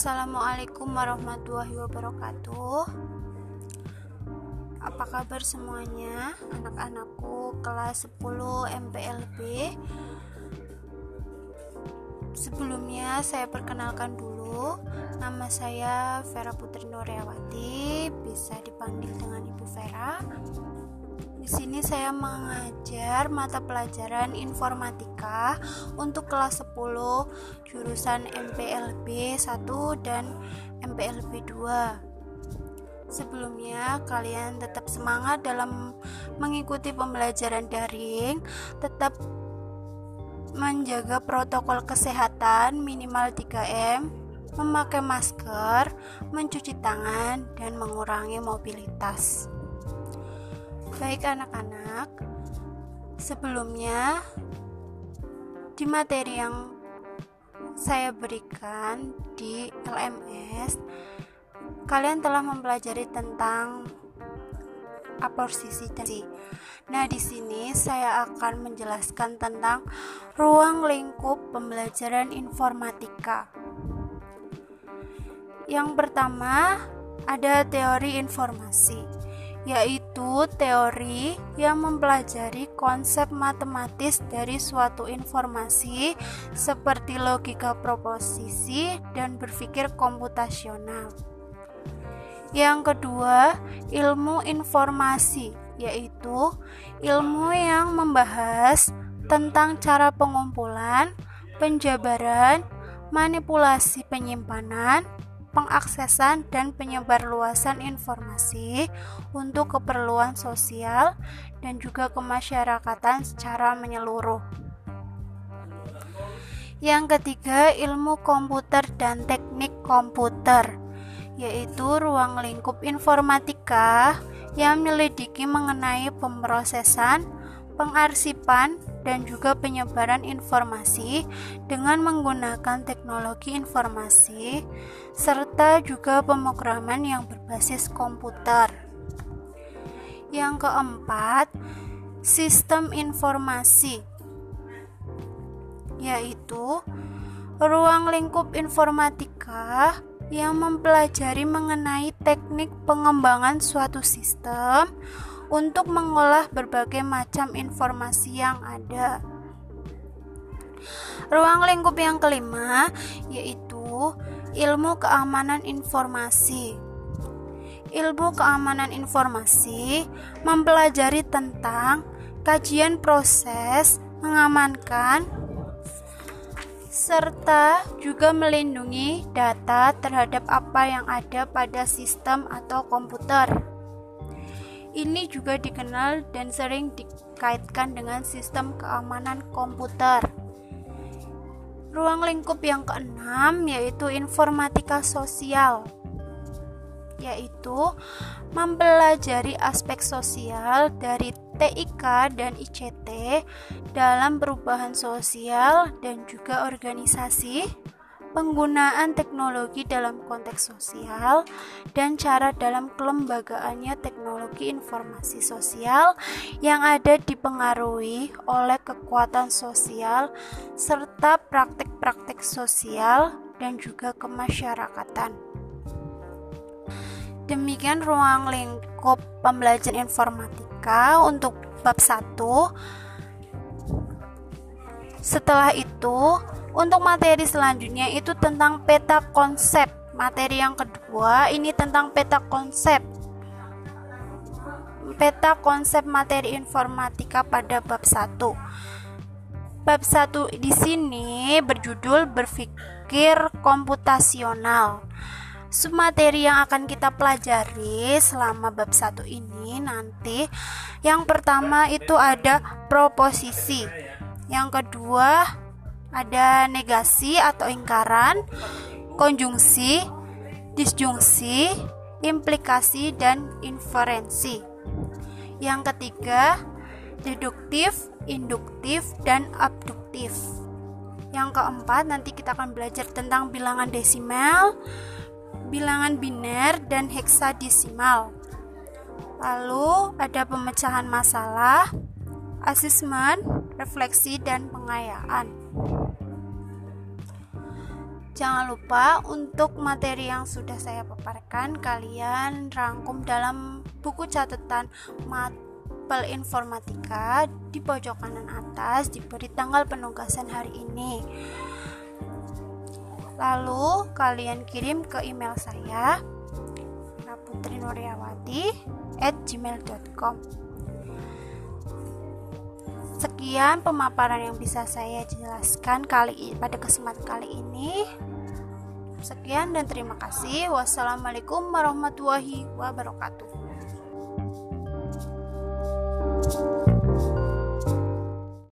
Assalamualaikum warahmatullahi wabarakatuh. Apa kabar semuanya? Anak-anakku kelas 10 MPLB. Sebelumnya saya perkenalkan dulu. Nama saya Vera Putri Noryawati, bisa dipanggil dengan Ibu Vera. Di sini saya mengajar mata pelajaran informatika untuk kelas 10 jurusan MPLB 1 dan MPLB 2. Sebelumnya, kalian tetap semangat dalam mengikuti pembelajaran daring, tetap menjaga protokol kesehatan minimal 3M, memakai masker, mencuci tangan, dan mengurangi mobilitas. Baik anak-anak, sebelumnya di materi yang saya berikan di LMS, kalian telah mempelajari tentang aporsisi tensi. Nah, di sini saya akan menjelaskan tentang ruang lingkup pembelajaran informatika. Yang pertama, ada teori informasi yaitu teori yang mempelajari konsep matematis dari suatu informasi seperti logika proposisi dan berpikir komputasional. Yang kedua, ilmu informasi, yaitu ilmu yang membahas tentang cara pengumpulan, penjabaran, manipulasi penyimpanan, pengaksesan dan penyebarluasan informasi untuk keperluan sosial dan juga kemasyarakatan secara menyeluruh. Yang ketiga, ilmu komputer dan teknik komputer, yaitu ruang lingkup informatika yang menyelidiki mengenai pemrosesan, pengarsipan, dan juga penyebaran informasi dengan menggunakan teknologi informasi serta juga pemrograman yang berbasis komputer. Yang keempat, sistem informasi yaitu ruang lingkup informatika yang mempelajari mengenai teknik pengembangan suatu sistem untuk mengolah berbagai macam informasi yang ada. Ruang lingkup yang kelima yaitu ilmu keamanan informasi. Ilmu keamanan informasi mempelajari tentang kajian proses mengamankan serta juga melindungi data terhadap apa yang ada pada sistem atau komputer. Ini juga dikenal dan sering dikaitkan dengan sistem keamanan komputer. Ruang lingkup yang keenam yaitu informatika sosial, yaitu mempelajari aspek sosial dari TIK dan ICT dalam perubahan sosial dan juga organisasi penggunaan teknologi dalam konteks sosial, dan cara dalam kelembagaannya teknologi informasi sosial yang ada dipengaruhi oleh kekuatan sosial serta praktek-praktek sosial dan juga kemasyarakatan. Demikian ruang lingkup pembelajaran informatika untuk bab 1. Setelah itu, untuk materi selanjutnya itu tentang peta konsep. Materi yang kedua ini tentang peta konsep. Peta konsep materi informatika pada bab 1. Bab 1 di sini berjudul berpikir komputasional. Submateri yang akan kita pelajari selama bab 1 ini nanti yang pertama itu ada proposisi. Yang kedua ada negasi atau ingkaran, konjungsi, disjungsi, implikasi, dan inferensi. Yang ketiga, deduktif, induktif, dan abduktif. Yang keempat, nanti kita akan belajar tentang bilangan desimal, bilangan biner, dan heksadesimal. Lalu ada pemecahan masalah, asesmen, refleksi, dan pengayaan. Jangan lupa untuk materi yang sudah saya paparkan kalian rangkum dalam buku catatan mapel informatika di pojok kanan atas diberi tanggal penugasan hari ini. Lalu kalian kirim ke email saya gmail.com Sekian pemaparan yang bisa saya jelaskan kali pada kesempatan kali ini. Sekian dan terima kasih. Wassalamualaikum warahmatullahi wabarakatuh.